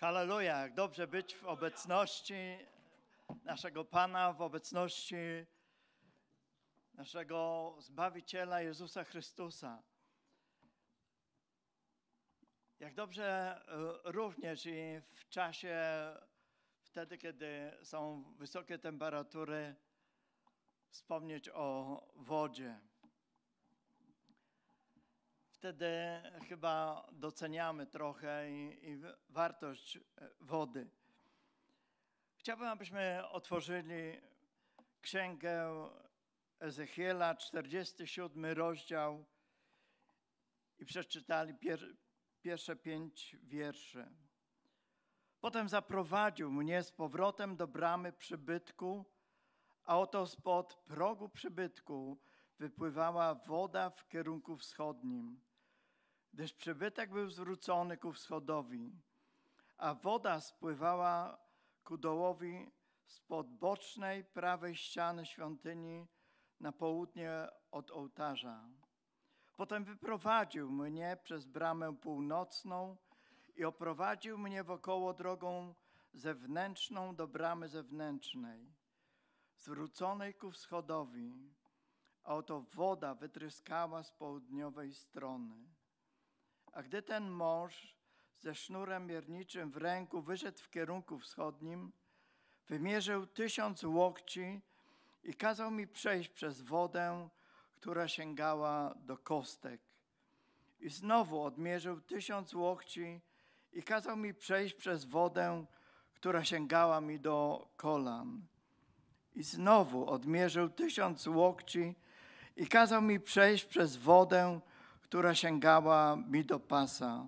Halleluja, dobrze być w obecności naszego Pana, w obecności naszego Zbawiciela Jezusa Chrystusa. Jak dobrze e, również i w czasie, wtedy, kiedy są wysokie temperatury, wspomnieć o wodzie. Wtedy chyba doceniamy trochę i, i wartość e, wody. Chciałbym, abyśmy otworzyli księgę Ezechiela, 47 rozdział i przeczytali pier, pierwsze pięć wierszy. Potem zaprowadził mnie z powrotem do bramy przybytku, a oto spod progu przybytku wypływała woda w kierunku wschodnim, gdyż przybytek był zwrócony ku wschodowi, a woda spływała ku dołowi spod bocznej prawej ściany świątyni na południe od ołtarza. Potem wyprowadził mnie przez bramę północną i oprowadził mnie wokoło drogą zewnętrzną do bramy zewnętrznej, zwróconej ku wschodowi, a oto woda wytryskała z południowej strony. A gdy ten mąż ze sznurem mierniczym w ręku wyszedł w kierunku wschodnim, wymierzył tysiąc łokci i kazał mi przejść przez wodę, która sięgała do kostek. I znowu odmierzył tysiąc łokci i kazał mi przejść przez wodę, która sięgała mi do kolan. I znowu odmierzył tysiąc łokci i kazał mi przejść przez wodę, która sięgała mi do pasa.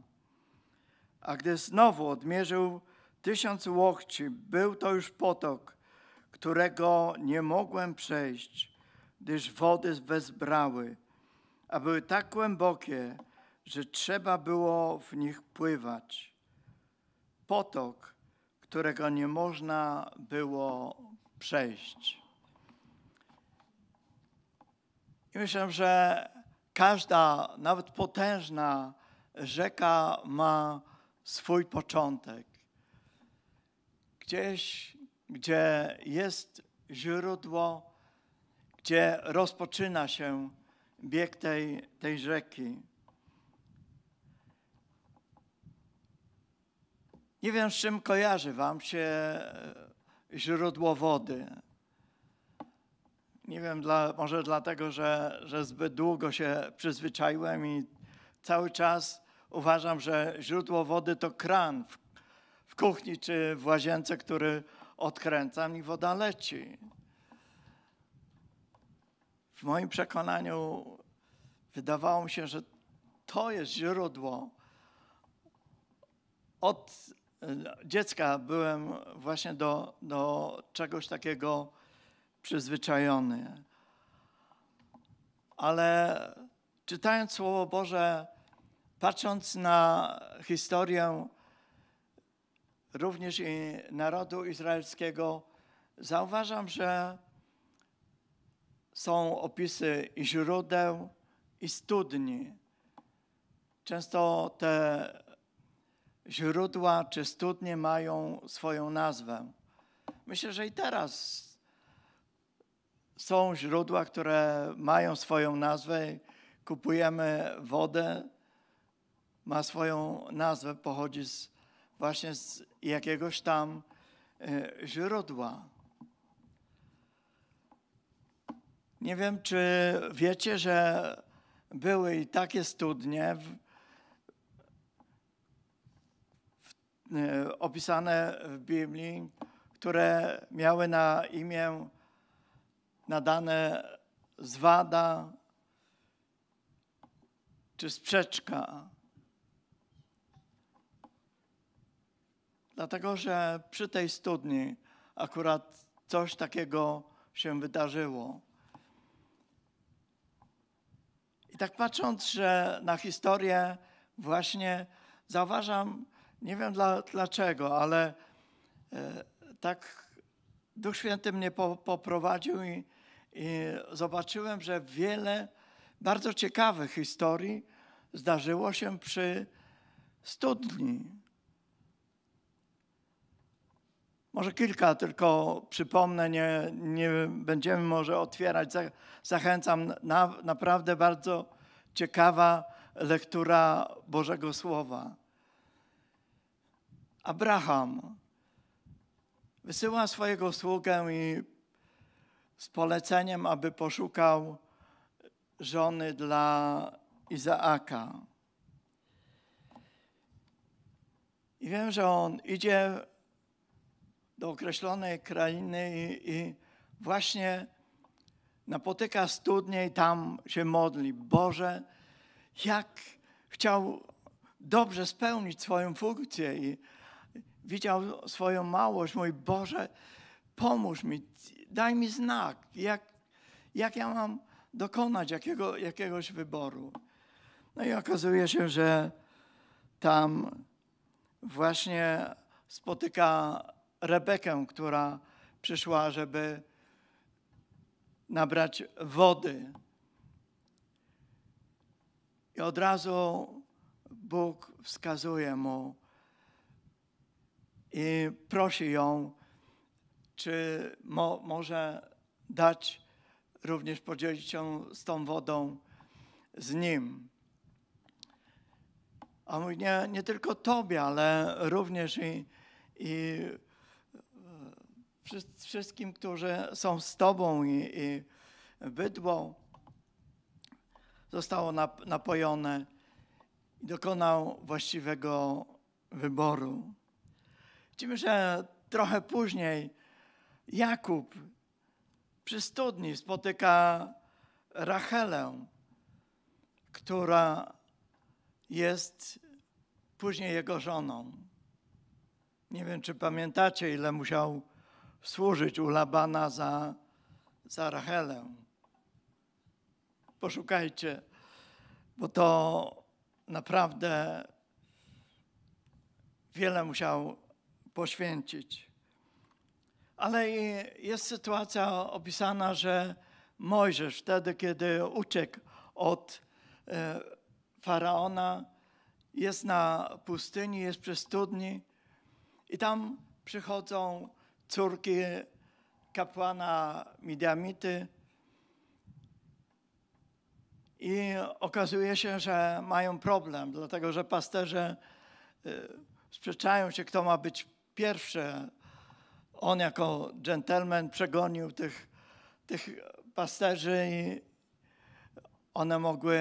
A gdy znowu odmierzył tysiąc łokci, był to już potok, którego nie mogłem przejść, gdyż wody wezbrały, a były tak głębokie, że trzeba było w nich pływać. Potok, którego nie można było przejść. I myślę, że każda, nawet potężna rzeka ma swój początek. Gdzieś, gdzie jest źródło, gdzie rozpoczyna się bieg tej, tej rzeki. Nie wiem, z czym kojarzy Wam się źródło wody. Nie wiem, dla, może dlatego, że, że zbyt długo się przyzwyczaiłem i cały czas uważam, że źródło wody to kran w, w kuchni czy w łazience, który odkręcam i woda leci. W moim przekonaniu wydawało mi się, że to jest źródło. Od dziecka byłem właśnie do, do czegoś takiego przyzwyczajony. Ale czytając Słowo Boże, patrząc na historię również i narodu izraelskiego, zauważam, że są opisy i źródeł, i studni. Często te źródła czy studnie mają swoją nazwę. Myślę, że i teraz są źródła, które mają swoją nazwę. Kupujemy wodę, ma swoją nazwę, pochodzi z, właśnie z jakiegoś tam e, źródła. Nie wiem, czy wiecie, że były i takie studnie w, w, e, opisane w Biblii, które miały na imię nadane zwada czy sprzeczka. Dlatego, że przy tej studni akurat coś takiego się wydarzyło. I tak patrząc że na historię, właśnie zauważam, nie wiem dla, dlaczego, ale e, tak Duch Święty mnie po, poprowadził i i zobaczyłem, że wiele bardzo ciekawych historii zdarzyło się przy studni. Może kilka tylko przypomnę, nie, nie będziemy może otwierać. Zachęcam, na, naprawdę bardzo ciekawa lektura Bożego Słowa. Abraham wysyła swojego sługę i z poleceniem, aby poszukał żony dla Izaaka. I wiem, że on idzie do określonej krainy i, i właśnie napotyka studnię i tam się modli. Boże, jak chciał dobrze spełnić swoją funkcję i widział swoją małość. Mój Boże, pomóż mi, daj mi znak, jak, jak ja mam dokonać jakiego, jakiegoś wyboru. No i okazuje się, że tam właśnie spotyka Rebekę, która przyszła, żeby nabrać wody. I od razu Bóg wskazuje mu i prosi ją, czy mo, może dać również podzielić się z tą wodą z nim. A mówi, nie, nie tylko Tobie, ale również i, i e, wszystkim, którzy są z Tobą i, i bydło zostało napojone i dokonał właściwego wyboru. Widzimy, że trochę później Jakub przy studni spotyka Rachelę, która jest później jego żoną. Nie wiem, czy pamiętacie, ile musiał służyć u Labana za, za Rachelę. Poszukajcie, bo to naprawdę wiele musiał poświęcić. Ale jest sytuacja opisana, że Mojżesz wtedy, kiedy uciekł od e, faraona, jest na pustyni, jest przy studni i tam przychodzą córki kapłana Midiamity i okazuje się, że mają problem, dlatego że pasterze e, sprzeczają się, kto ma być pierwszy on jako dżentelmen przegonił tych, tych pasterzy i one mogły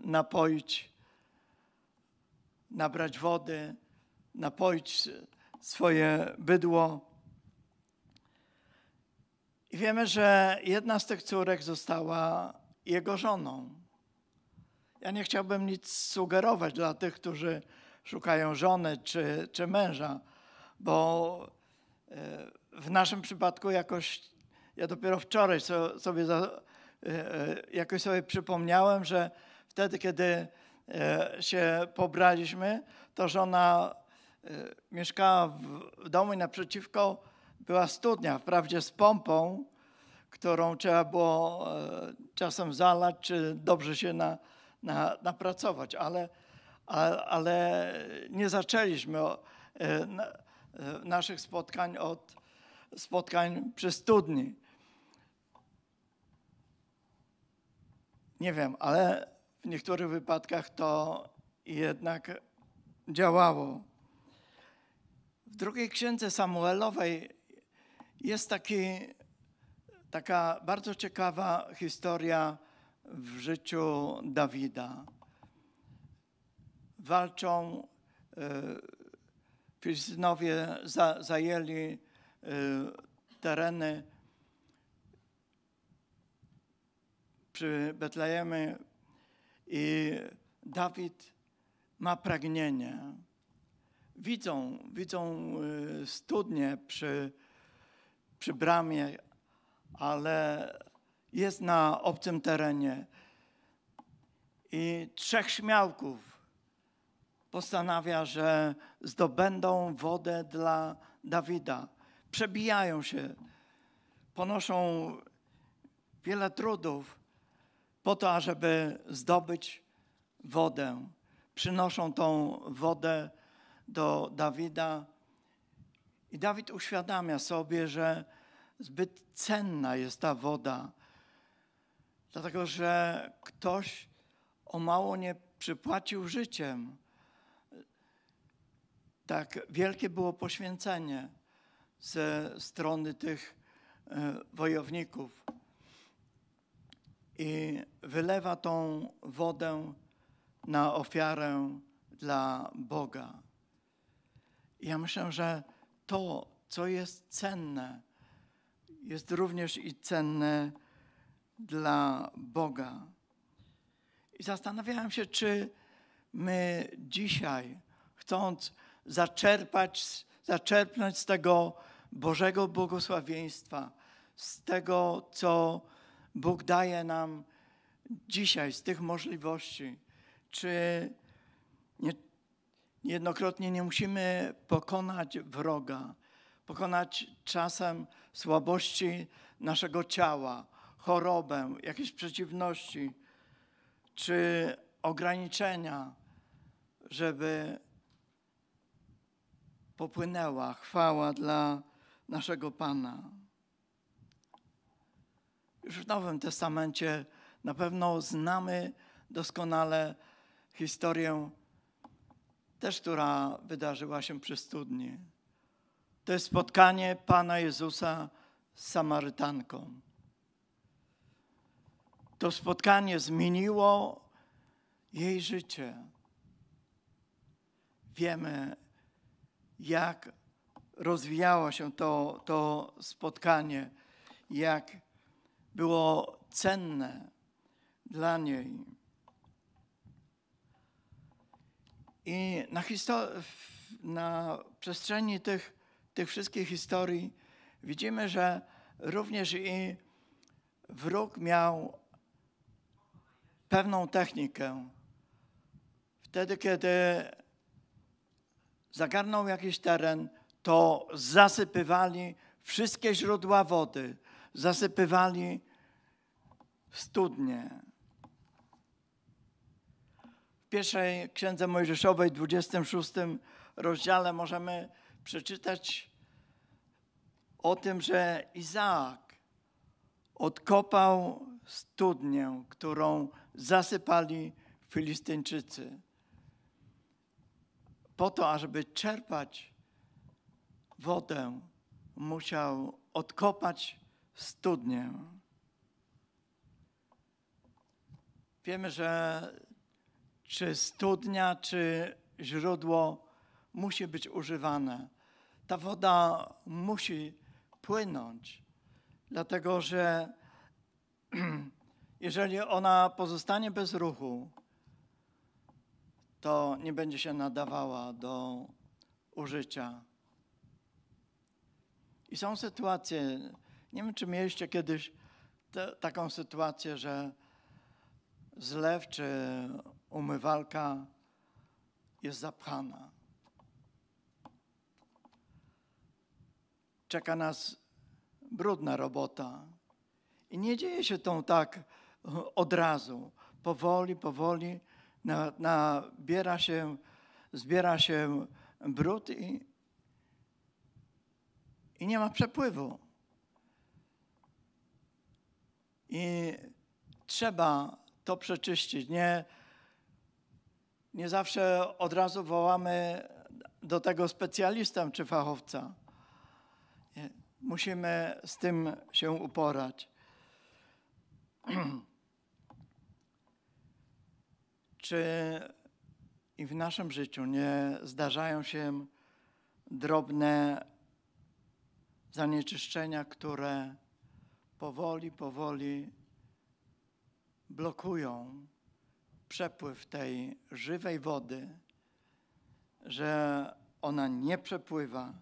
napoić, nabrać wody, napoić swoje bydło. I wiemy, że jedna z tych córek została jego żoną. Ja nie chciałbym nic sugerować dla tych, którzy szukają żony czy, czy męża, bo e, w naszym przypadku jakoś, ja dopiero wczoraj sobie e, e, jakoś sobie przypomniałem, że wtedy, kiedy e, się pobraliśmy, to żona mieszkała w domu i naprzeciwko była studnia, wprawdzie z pompą, którą trzeba było czasem zalać, czy dobrze się na, na, napracować, ale, ale nie zaczęliśmy naszych spotkań od spotkań przy studni. Nie wiem, ale w niektórych wypadkach to jednak działało. W drugiej księdze Samuelowej jest taki, taka bardzo ciekawa historia w życiu Dawida. Walczą, e, Filistynowie zajęli Y, tereny przy Betlejemy i Dawid ma pragnienie. Widzą, widzą y, studnie przy, przy bramie, ale jest na obcym terenie. I trzech śmiałków postanawia, że zdobędą wodę dla Dawida przebijają się, ponoszą wiele trudów po to, ażeby zdobyć wodę. Przynoszą tą wodę do Dawida I Dawid uświadamia sobie, że zbyt cenna jest ta woda, dlatego że ktoś o mało nie przypłacił życiem. Tak wielkie było poświęcenie ze strony tych e, wojowników. I wylewa tą wodę na ofiarę dla Boga. Ja myślę, że to, co jest cenne, jest również i cenne dla Boga. I zastanawiałem się, czy my dzisiaj, chcąc zaczerpać, zaczerpnąć z tego Bożego błogosławieństwa, z tego, co Bóg daje nam dzisiaj, z tych możliwości, czy nie, niejednokrotnie nie musimy pokonać wroga, pokonać czasem słabości naszego ciała, chorobę, jakieś przeciwności czy ograniczenia, żeby popłynęła chwała dla naszego Pana. Już w Nowym Testamencie na pewno znamy doskonale historię, też która wydarzyła się przy studni. To jest spotkanie Pana Jezusa z Samarytanką. To spotkanie zmieniło jej życie. Wiemy, jak rozwijało się to, to spotkanie, jak było cenne dla niej. I na, na przestrzeni tych, tych wszystkich historii widzimy, że również i wróg miał pewną technikę. Wtedy, kiedy zagarnął jakiś teren, to zasypywali wszystkie źródła wody, zasypywali studnie. W pierwszej księdze Mojżeszowej, 26 rozdziale, możemy przeczytać o tym, że Izaak odkopał studnię, którą zasypali Filistyńczycy. Po to, ażeby czerpać wodę, musiał odkopać studnię. Wiemy, że czy studnia, czy źródło musi być używane. Ta woda musi płynąć, dlatego że jeżeli ona pozostanie bez ruchu, to nie będzie się nadawała do użycia. I są sytuacje, nie wiem czy mieliście kiedyś te, taką sytuację, że zlew czy umywalka jest zapchana. Czeka nas brudna robota. I nie dzieje się to tak od razu. Powoli, powoli nabiera się, zbiera się brud i, i nie ma przepływu. I trzeba to przeczyścić. Nie, nie zawsze od razu wołamy do tego specjalistę czy fachowca. Musimy z tym się uporać. Czy i w naszym życiu nie zdarzają się drobne zanieczyszczenia, które powoli, powoli blokują przepływ tej żywej wody, że ona nie przepływa,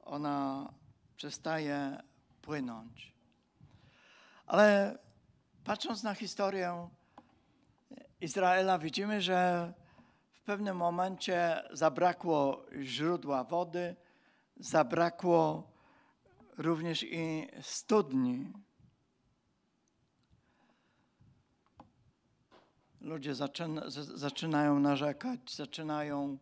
ona przestaje płynąć. Ale patrząc na historię Izraela, widzimy, że w pewnym momencie zabrakło źródła wody, zabrakło również i studni. Ludzie zaczynają narzekać, zaczynają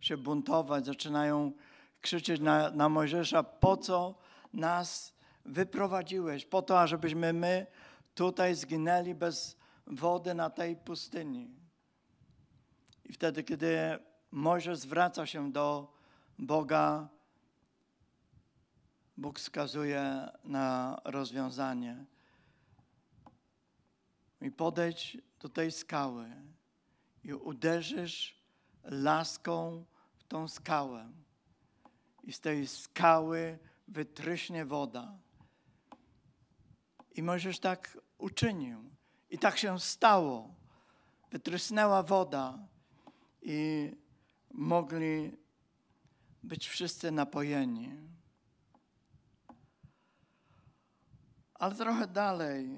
się buntować, zaczynają krzyczeć na, na Mojżesza, po co nas wyprowadziłeś? Po to, ażebyśmy my tutaj zginęli bez wody na tej pustyni. I wtedy, kiedy Mojżesz zwraca się do Boga, Bóg wskazuje na rozwiązanie. I podejdź do tej skały i uderzysz laską w tą skałę. I z tej skały wytryśnie woda. I Mojżesz tak uczynił. I tak się stało. Wytrysnęła woda i mogli być wszyscy napojeni. Ale trochę dalej,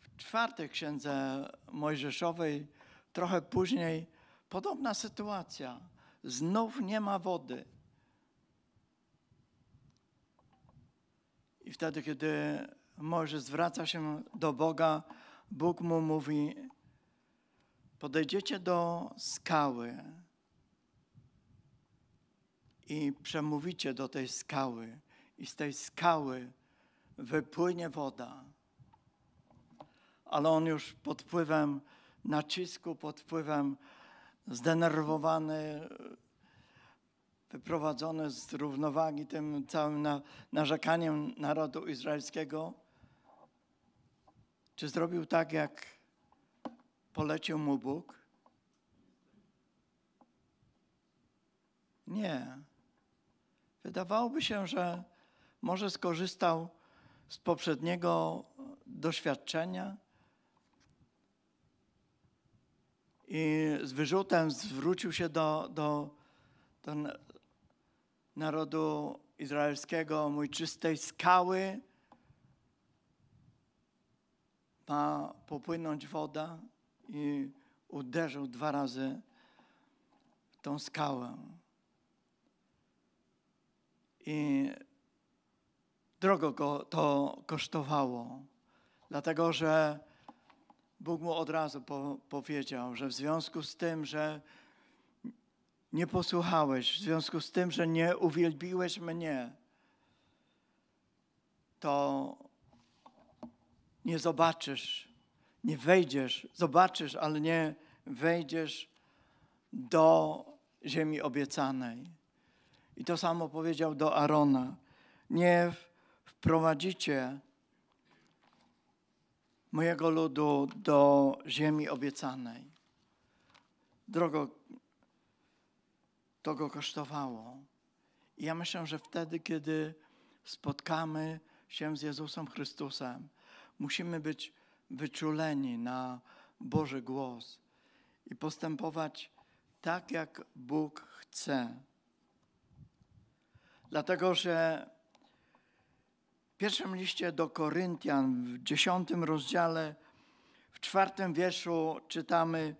w czwartej księdze Mojżeszowej, trochę później, podobna sytuacja. Znów nie ma wody. I wtedy, kiedy Mojżesz zwraca się do Boga, Bóg mu mówi: Podejdziecie do skały i przemówicie do tej skały, i z tej skały wypłynie woda. Ale on już pod wpływem nacisku, pod wpływem zdenerwowany, wyprowadzony z równowagi tym całym narzekaniem narodu izraelskiego, czy zrobił tak, jak polecił mu Bóg? Nie. Wydawałoby się, że może skorzystał z poprzedniego doświadczenia i z wyrzutem zwrócił się do, do, do narodu izraelskiego, mój czystej skały ma popłynąć woda i uderzył dwa razy w tą skałę. I drogo go to kosztowało, dlatego że Bóg mu od razu po, powiedział, że w związku z tym, że nie posłuchałeś, w związku z tym, że nie uwielbiłeś mnie, to nie zobaczysz, nie wejdziesz, zobaczysz, ale nie wejdziesz do ziemi obiecanej. I to samo powiedział do Arona. Nie wprowadzicie mojego ludu do ziemi obiecanej. Drogo to go kosztowało. I ja myślę, że wtedy, kiedy spotkamy się z Jezusem Chrystusem, musimy być wyczuleni na Boży głos i postępować tak, jak Bóg chce. Dlatego, że pierwszym liście do Koryntian, w dziesiątym rozdziale, w czwartym wierszu czytamy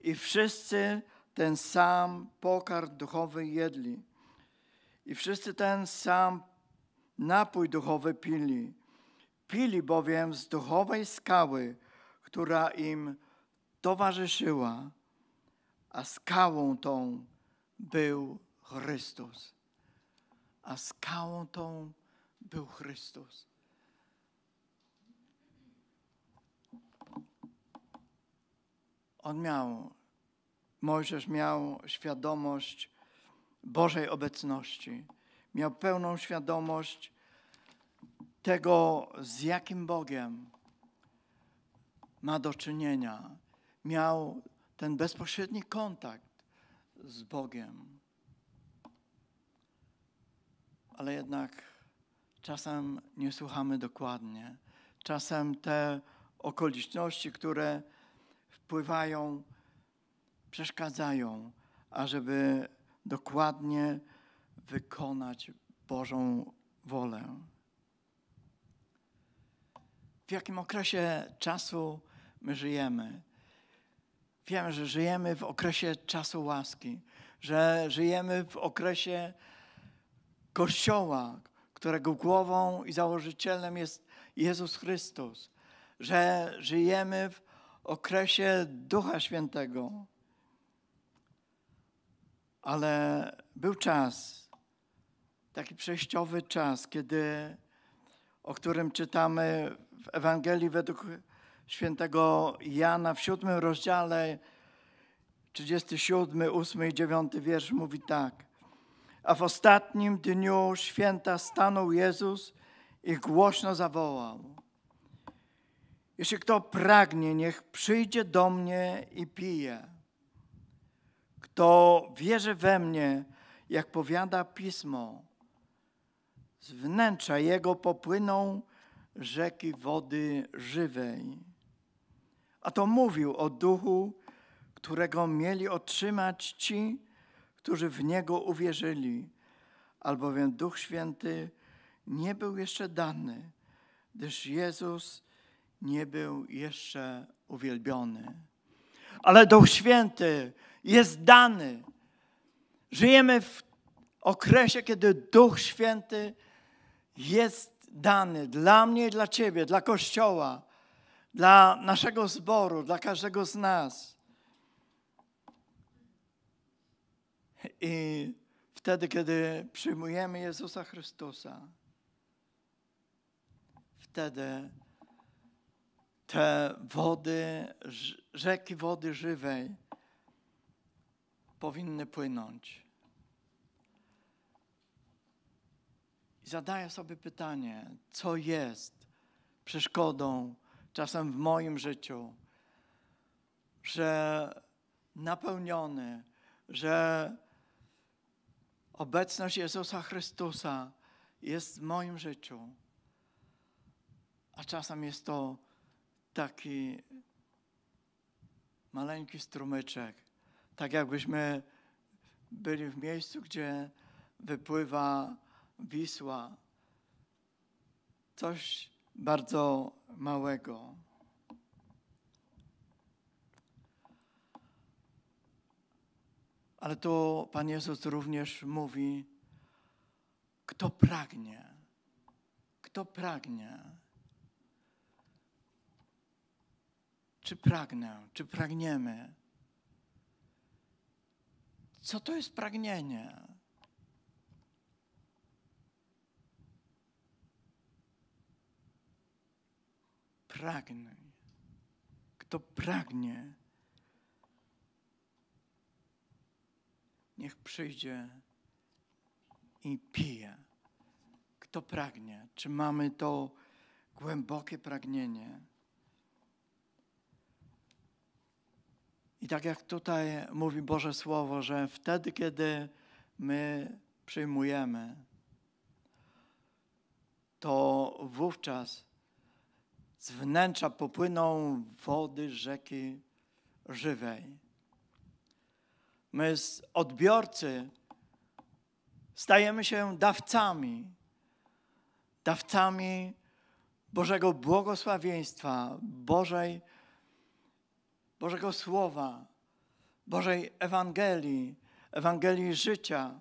i wszyscy ten sam pokarm duchowy jedli i wszyscy ten sam napój duchowy pili. Pili bowiem z duchowej skały, która im towarzyszyła, a skałą tą był Chrystus. A skałą tą był Chrystus. On miał, Mojżesz miał świadomość Bożej obecności. Miał pełną świadomość tego, z jakim Bogiem ma do czynienia. Miał ten bezpośredni kontakt z Bogiem. Ale jednak czasem nie słuchamy dokładnie. Czasem te okoliczności, które wpływają, przeszkadzają, ażeby dokładnie wykonać Bożą wolę w jakim okresie czasu my żyjemy. Wiemy, że żyjemy w okresie czasu łaski, że żyjemy w okresie Kościoła, którego głową i założycielem jest Jezus Chrystus, że żyjemy w okresie Ducha Świętego. Ale był czas, taki przejściowy czas, kiedy, o którym czytamy w Ewangelii według świętego Jana w siódmym rozdziale, 37, 8 i 9 wiersz mówi tak. A w ostatnim dniu święta stanął Jezus i głośno zawołał. Jeśli kto pragnie, niech przyjdzie do mnie i pije. Kto wierzy we mnie, jak powiada pismo, z wnętrza jego popłyną rzeki wody żywej. A to mówił o duchu, którego mieli otrzymać ci, którzy w niego uwierzyli, albowiem Duch Święty nie był jeszcze dany, gdyż Jezus nie był jeszcze uwielbiony. Ale Duch Święty jest dany. Żyjemy w okresie, kiedy Duch Święty jest dany dla mnie i dla Ciebie, dla Kościoła, dla naszego zboru, dla każdego z nas. I wtedy, kiedy przyjmujemy Jezusa Chrystusa, wtedy te wody, rzeki wody żywej powinny płynąć. I zadaję sobie pytanie, co jest przeszkodą czasem w moim życiu, że napełniony, że obecność Jezusa Chrystusa jest w moim życiu, a czasem jest to taki maleńki strumyczek, tak jakbyśmy byli w miejscu, gdzie wypływa Wisła. Coś bardzo małego. Ale tu Pan Jezus również mówi, kto pragnie, kto pragnie. Czy pragnę, czy pragniemy? Co to jest pragnienie? Pragnę. Kto pragnie, niech przyjdzie i pije. Kto pragnie? Czy mamy to głębokie pragnienie? I tak jak tutaj mówi Boże Słowo, że wtedy, kiedy my przyjmujemy, to wówczas z wnętrza popłyną wody rzeki żywej. My z odbiorcy stajemy się dawcami, dawcami Bożego błogosławieństwa, Bożej Bożego Słowa, Bożej Ewangelii, Ewangelii życia.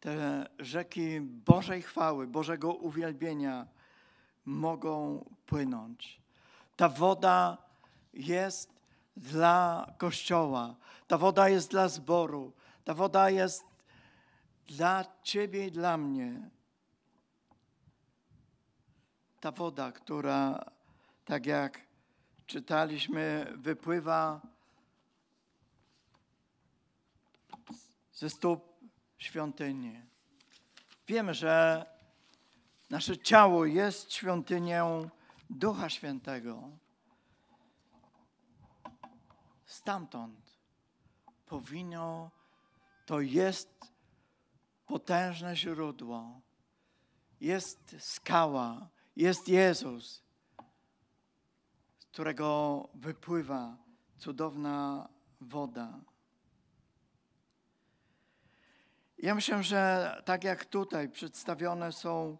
Te rzeki Bożej chwały, Bożego uwielbienia mogą płynąć. Ta woda jest dla Kościoła, ta woda jest dla zboru, ta woda jest dla Ciebie i dla mnie. Ta woda, która, tak jak czytaliśmy, wypływa ze stóp świątyni. Wiemy, że nasze ciało jest świątynią Ducha Świętego. Stamtąd powinno, to jest potężne źródło, jest skała, jest Jezus, z którego wypływa cudowna woda. Ja myślę, że tak jak tutaj przedstawione są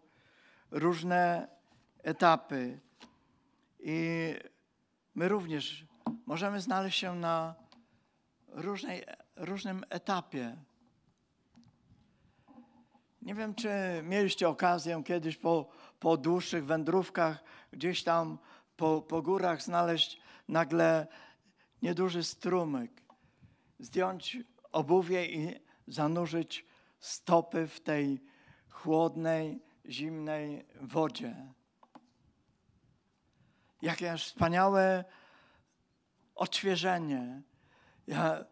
różne etapy i my również możemy znaleźć się na różnej, różnym etapie. Nie wiem, czy mieliście okazję kiedyś po po dłuższych wędrówkach gdzieś tam po, po górach znaleźć nagle nieduży strumyk. zdjąć obuwie i zanurzyć stopy w tej chłodnej, zimnej wodzie. Jakie wspaniałe odświeżenie. Ja,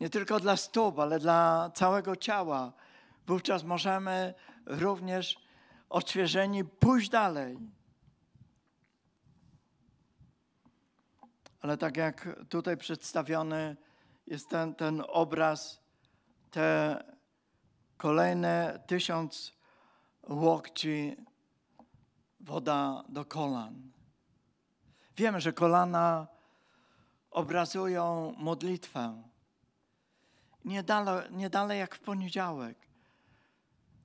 nie tylko dla stóp, ale dla całego ciała. Wówczas możemy również odświeżeni pójść dalej. Ale tak jak tutaj przedstawiony jest ten, ten obraz, te kolejne tysiąc łokci, woda do kolan. Wiemy, że kolana obrazują modlitwę. Nie dalej, nie dalej jak w poniedziałek.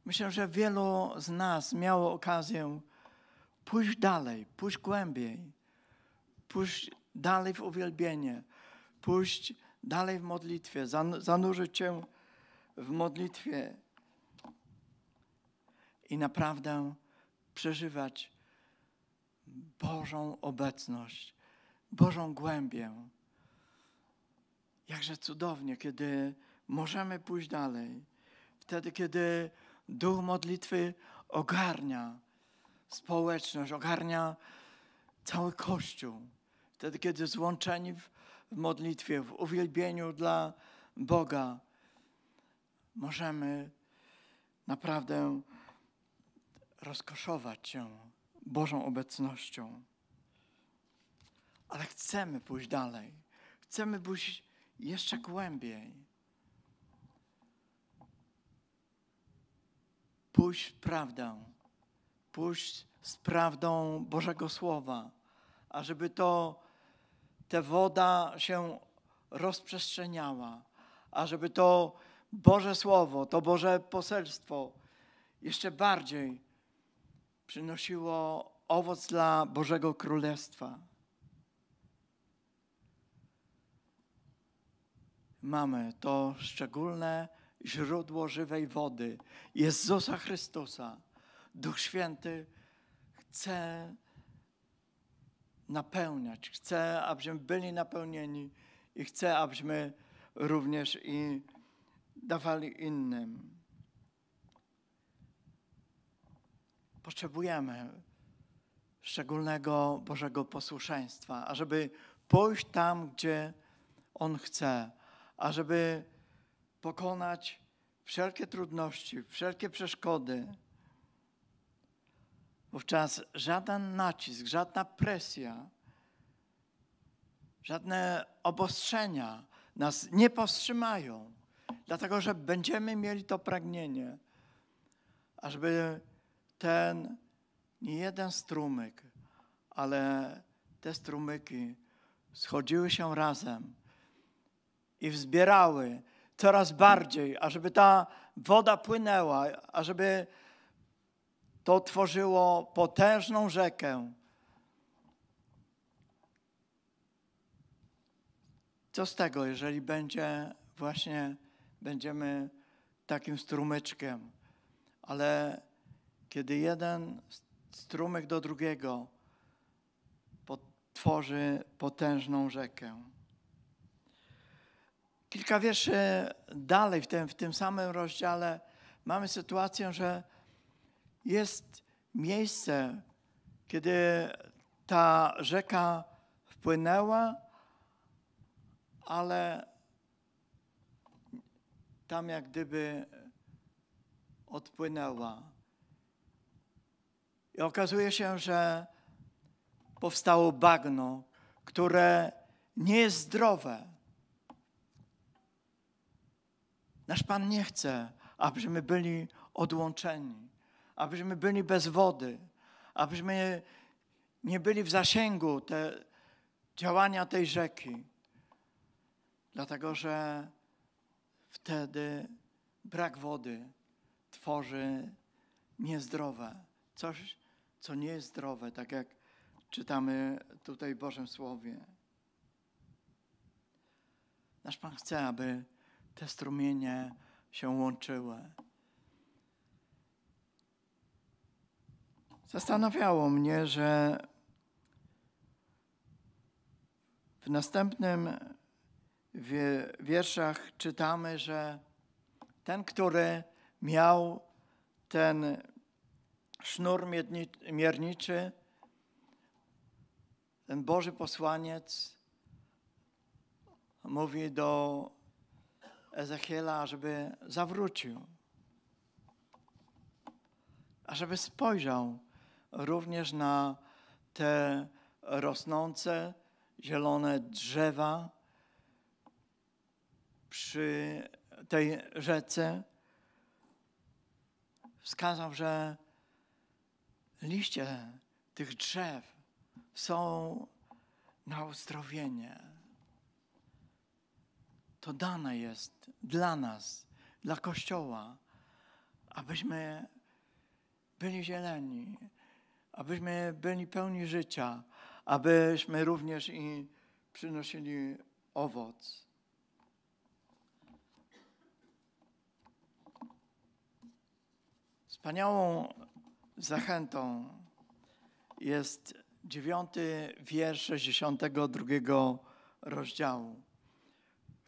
Myślę, że wielu z nas miało okazję pójść dalej, pójść głębiej, pójść dalej w uwielbienie, pójść dalej w modlitwie, zanurzyć się w modlitwie i naprawdę przeżywać Bożą obecność, Bożą głębię. Jakże cudownie, kiedy możemy pójść dalej. Wtedy, kiedy duch modlitwy ogarnia społeczność, ogarnia cały Kościół. Wtedy, kiedy złączeni w, w modlitwie, w uwielbieniu dla Boga, możemy naprawdę rozkoszować się Bożą obecnością. Ale chcemy pójść dalej. Chcemy pójść jeszcze głębiej. Pójść w prawdę. Pójść z prawdą Bożego Słowa. A żeby to, ta woda się rozprzestrzeniała. A żeby to Boże Słowo, to Boże poselstwo jeszcze bardziej przynosiło owoc dla Bożego Królestwa. Mamy to szczególne źródło żywej wody, Jezusa Chrystusa. Duch Święty chce napełniać, chce, abyśmy byli napełnieni i chce, abyśmy również i dawali innym. Potrzebujemy szczególnego Bożego posłuszeństwa, ażeby pójść tam, gdzie On chce, ażeby pokonać wszelkie trudności, wszelkie przeszkody. Wówczas żaden nacisk, żadna presja, żadne obostrzenia nas nie powstrzymają, dlatego że będziemy mieli to pragnienie, ażeby ten nie jeden strumyk, ale te strumyki schodziły się razem i wzbierały coraz bardziej, ażeby ta woda płynęła, ażeby to tworzyło potężną rzekę. Co z tego, jeżeli będzie właśnie będziemy takim strumyczkiem, ale kiedy jeden strumyk do drugiego tworzy potężną rzekę. Kilka wierszy dalej, w tym, w tym samym rozdziale, mamy sytuację, że jest miejsce, kiedy ta rzeka wpłynęła, ale tam jak gdyby odpłynęła. I okazuje się, że powstało bagno, które nie jest zdrowe. Nasz Pan nie chce, abyśmy byli odłączeni, abyśmy byli bez wody, abyśmy nie byli w zasięgu te działania tej rzeki. Dlatego, że wtedy brak wody tworzy niezdrowe, coś, co nie jest zdrowe, tak jak czytamy tutaj w Bożym Słowie. Nasz Pan chce, aby te strumienie się łączyły. Zastanawiało mnie, że w następnym wierszach czytamy, że ten, który miał ten sznur mierniczy, ten Boży posłaniec mówi do Ezechiela, żeby zawrócił, a żeby spojrzał również na te rosnące zielone drzewa przy tej rzece. Wskazał, że liście tych drzew są na uzdrowienie. To dane jest dla nas, dla Kościoła, abyśmy byli zieleni, abyśmy byli pełni życia, abyśmy również i przynosili owoc. Wspaniałą zachętą jest dziewiąty wiersz 62 rozdziału,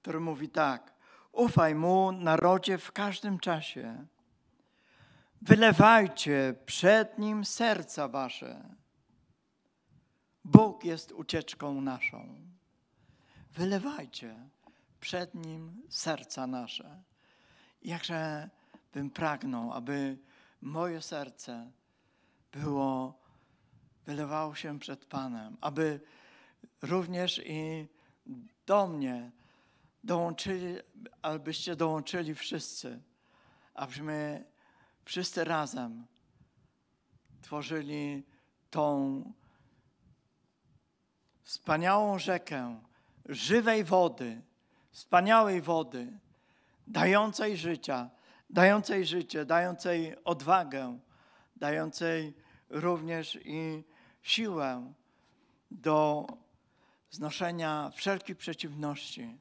który mówi tak. Ufaj Mu, narodzie, w każdym czasie. Wylewajcie przed Nim serca wasze. Bóg jest ucieczką naszą. Wylewajcie przed Nim serca nasze. Jakże bym pragnął, aby moje serce było, wylewało się przed Panem, aby również i do mnie dołączyli, abyście dołączyli wszyscy, abyśmy wszyscy razem tworzyli tą wspaniałą rzekę żywej wody, wspaniałej wody, dającej życia, dającej życie, dającej odwagę, dającej również i siłę do znoszenia wszelkich przeciwności.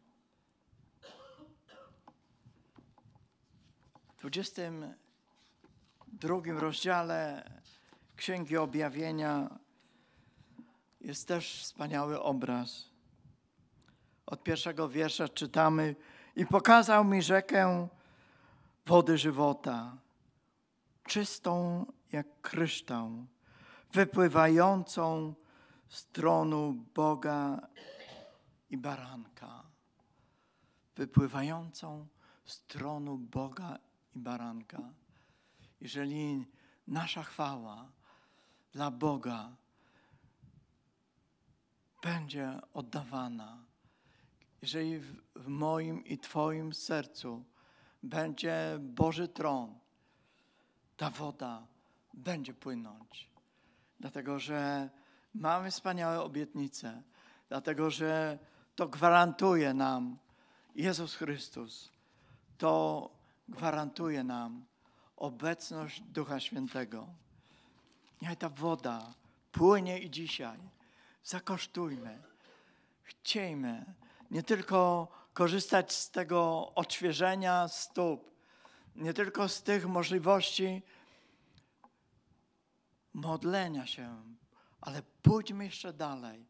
W 22 rozdziale Księgi Objawienia jest też wspaniały obraz. Od pierwszego wiersza czytamy: I pokazał mi rzekę wody żywota, czystą jak kryształ, wypływającą z tronu Boga i baranka. Wypływającą z tronu Boga i baranka. Jeżeli nasza chwała dla Boga będzie oddawana, jeżeli w, moim i Twoim sercu będzie Boży tron, ta woda będzie płynąć. Dlatego, że mamy wspaniałe obietnice, dlatego, że to gwarantuje nam Jezus Chrystus. To gwarantuje nam obecność Ducha Świętego. Niech ta woda płynie i dzisiaj. Zakosztujmy. Chciejmy nie tylko korzystać z tego odświeżenia stóp, nie tylko z tych możliwości modlenia się, ale pójdźmy jeszcze dalej,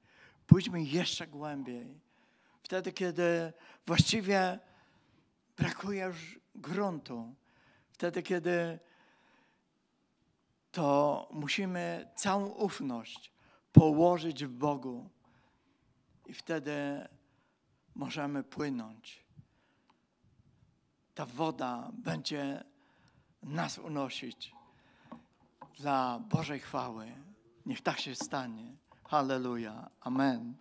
pójdźmy jeszcze głębiej. Wtedy, kiedy właściwie brakuje już gruntu, wtedy, kiedy to musimy całą ufność położyć w Bogu i wtedy możemy płynąć. Ta woda będzie nas unosić dla Bożej chwały. Niech tak się stanie. Halleluja. Amen.